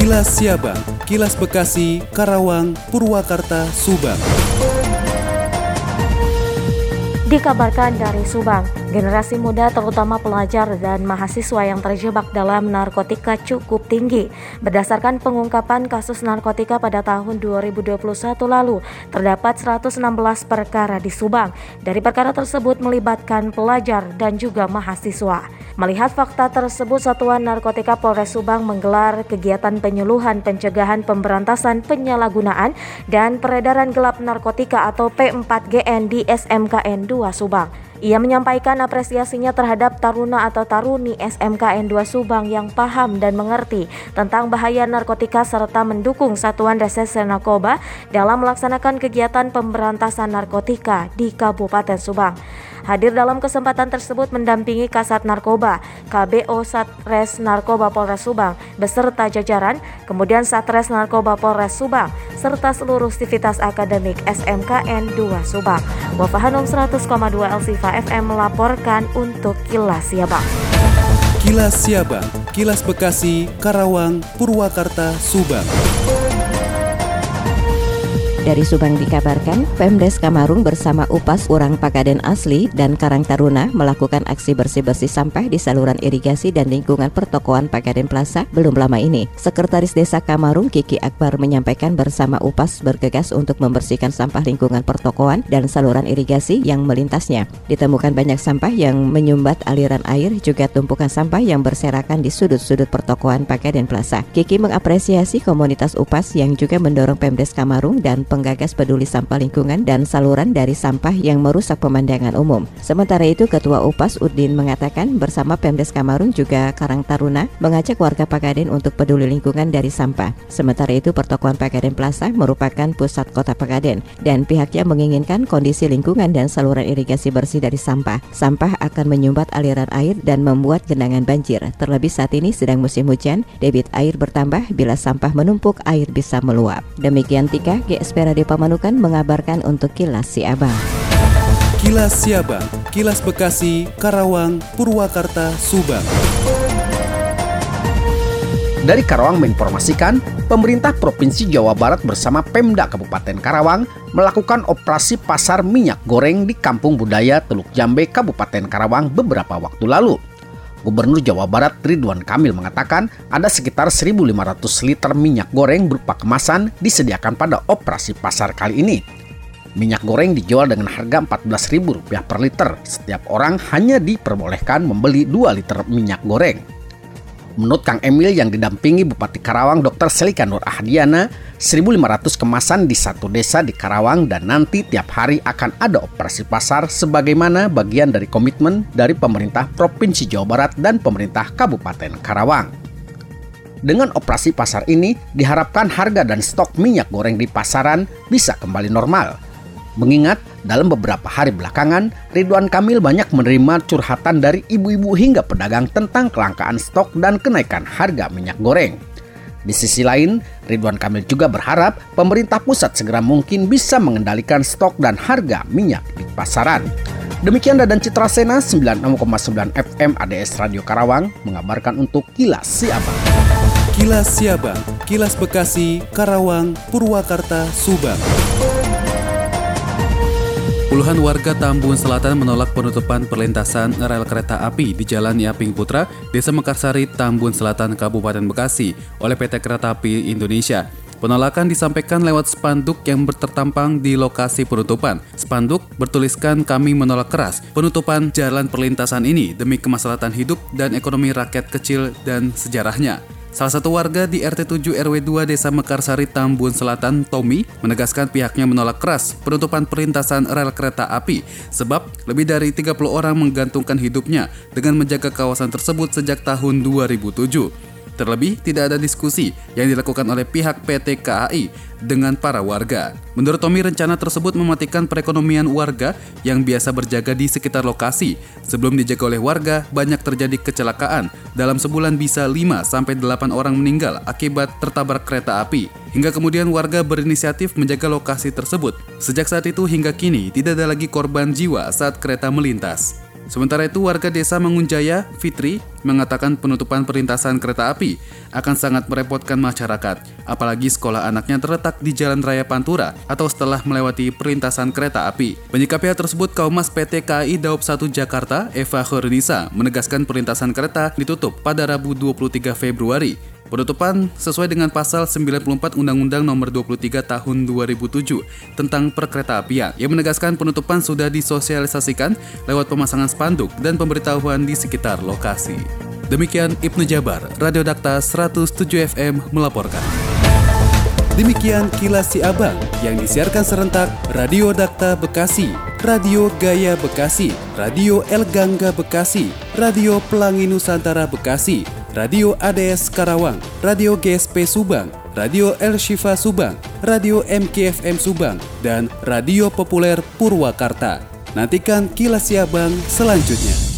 Kilas Siabang, Kilas Bekasi, Karawang, Purwakarta, Subang. Dikabarkan dari Subang, generasi muda terutama pelajar dan mahasiswa yang terjebak dalam narkotika cukup tinggi. Berdasarkan pengungkapan kasus narkotika pada tahun 2021 lalu, terdapat 116 perkara di Subang. Dari perkara tersebut melibatkan pelajar dan juga mahasiswa. Melihat fakta tersebut, Satuan Narkotika Polres Subang menggelar kegiatan penyuluhan pencegahan pemberantasan penyalahgunaan dan peredaran gelap narkotika atau P4GN di SMKN 2 Subang. Ia menyampaikan apresiasinya terhadap taruna atau taruni SMKN 2 Subang yang paham dan mengerti tentang bahaya narkotika serta mendukung Satuan Reserse Narkoba dalam melaksanakan kegiatan pemberantasan narkotika di Kabupaten Subang. Hadir dalam kesempatan tersebut mendampingi Kasat Narkoba, KBO Satres Narkoba Polres Subang, beserta jajaran, kemudian Satres Narkoba Polres Subang, serta seluruh sivitas akademik SMKN 2 Subang. Wafahanum 100,2 LCFA FM melaporkan untuk Kilas Siabang. Kilas Siabang, Kilas Bekasi, Karawang, Purwakarta, Subang. Dari Subang dikabarkan, Pemdes Kamarung bersama Upas Urang Pagaden Asli dan Karang Taruna melakukan aksi bersih-bersih sampah di saluran irigasi dan lingkungan pertokoan Pagaden Plaza belum lama ini. Sekretaris Desa Kamarung Kiki Akbar menyampaikan bersama Upas bergegas untuk membersihkan sampah lingkungan pertokoan dan saluran irigasi yang melintasnya. Ditemukan banyak sampah yang menyumbat aliran air juga tumpukan sampah yang berserakan di sudut-sudut pertokoan Pagaden Plaza. Kiki mengapresiasi komunitas Upas yang juga mendorong Pemdes Kamarung dan penggagas peduli sampah lingkungan dan saluran dari sampah yang merusak pemandangan umum. Sementara itu, Ketua UPAS Udin mengatakan bersama Pemdes Kamarung juga Karang Taruna mengajak warga Pagaden untuk peduli lingkungan dari sampah. Sementara itu, pertokoan Pagaden Plaza merupakan pusat kota Pagaden dan pihaknya menginginkan kondisi lingkungan dan saluran irigasi bersih dari sampah. Sampah akan menyumbat aliran air dan membuat genangan banjir. Terlebih saat ini sedang musim hujan, debit air bertambah bila sampah menumpuk air bisa meluap. Demikian Tika, GSP Radio Pamanukan mengabarkan untuk Kilas Siabang. Kilas Siabang, Kilas Bekasi, Karawang, Purwakarta, Subang. Dari Karawang menginformasikan, pemerintah Provinsi Jawa Barat bersama Pemda Kabupaten Karawang melakukan operasi pasar minyak goreng di Kampung Budaya Teluk Jambe, Kabupaten Karawang beberapa waktu lalu. Gubernur Jawa Barat Ridwan Kamil mengatakan ada sekitar 1.500 liter minyak goreng berupa kemasan disediakan pada operasi pasar kali ini. Minyak goreng dijual dengan harga Rp14.000 per liter. Setiap orang hanya diperbolehkan membeli 2 liter minyak goreng. Menurut Kang Emil yang didampingi Bupati Karawang Dr. Selika Nur Ahdiana, 1.500 kemasan di satu desa di Karawang dan nanti tiap hari akan ada operasi pasar sebagaimana bagian dari komitmen dari pemerintah Provinsi Jawa Barat dan pemerintah Kabupaten Karawang. Dengan operasi pasar ini, diharapkan harga dan stok minyak goreng di pasaran bisa kembali normal. Mengingat dalam beberapa hari belakangan, Ridwan Kamil banyak menerima curhatan dari ibu-ibu hingga pedagang tentang kelangkaan stok dan kenaikan harga minyak goreng. Di sisi lain, Ridwan Kamil juga berharap pemerintah pusat segera mungkin bisa mengendalikan stok dan harga minyak di pasaran. Demikian Dadan Citra Sena 96,9 FM ADS Radio Karawang mengabarkan untuk Kilas Siabang. Kilas Siabang, Kilas Bekasi, Karawang, Purwakarta, Subang. Puluhan warga Tambun Selatan menolak penutupan perlintasan rel kereta api di Jalan Yaping Putra, Desa Mekarsari, Tambun Selatan, Kabupaten Bekasi oleh PT Kereta Api Indonesia. Penolakan disampaikan lewat spanduk yang tertampang di lokasi penutupan. Spanduk bertuliskan kami menolak keras penutupan jalan perlintasan ini demi kemaslahatan hidup dan ekonomi rakyat kecil dan sejarahnya. Salah satu warga di RT 7 RW 2 Desa Mekarsari Tambun Selatan, Tommy, menegaskan pihaknya menolak keras penutupan perlintasan rel kereta api sebab lebih dari 30 orang menggantungkan hidupnya dengan menjaga kawasan tersebut sejak tahun 2007. Terlebih, tidak ada diskusi yang dilakukan oleh pihak PT KAI dengan para warga. Menurut Tommy, rencana tersebut mematikan perekonomian warga yang biasa berjaga di sekitar lokasi. Sebelum dijaga oleh warga, banyak terjadi kecelakaan. Dalam sebulan bisa 5-8 orang meninggal akibat tertabrak kereta api. Hingga kemudian warga berinisiatif menjaga lokasi tersebut. Sejak saat itu hingga kini, tidak ada lagi korban jiwa saat kereta melintas. Sementara itu, warga desa Mangunjaya, Fitri, mengatakan penutupan perlintasan kereta api akan sangat merepotkan masyarakat, apalagi sekolah anaknya terletak di Jalan Raya Pantura atau setelah melewati perlintasan kereta api. Menyikapi hal tersebut, Kaumas PT KAI Daop 1 Jakarta, Eva Khornisa, menegaskan perlintasan kereta ditutup pada Rabu 23 Februari Penutupan sesuai dengan pasal 94 Undang-Undang Nomor 23 Tahun 2007 tentang perkeretaapian yang menegaskan penutupan sudah disosialisasikan lewat pemasangan spanduk dan pemberitahuan di sekitar lokasi. Demikian Ibnu Jabar, Radio Dakta 107 FM melaporkan. Demikian kilas si abang yang disiarkan serentak Radio Dakta Bekasi, Radio Gaya Bekasi, Radio El Gangga Bekasi, Radio Pelangi Nusantara Bekasi, Radio ADS Karawang, Radio GSP Subang, Radio El Shifa Subang, Radio MKFM Subang, dan Radio Populer Purwakarta. Nantikan kilas Siabang selanjutnya.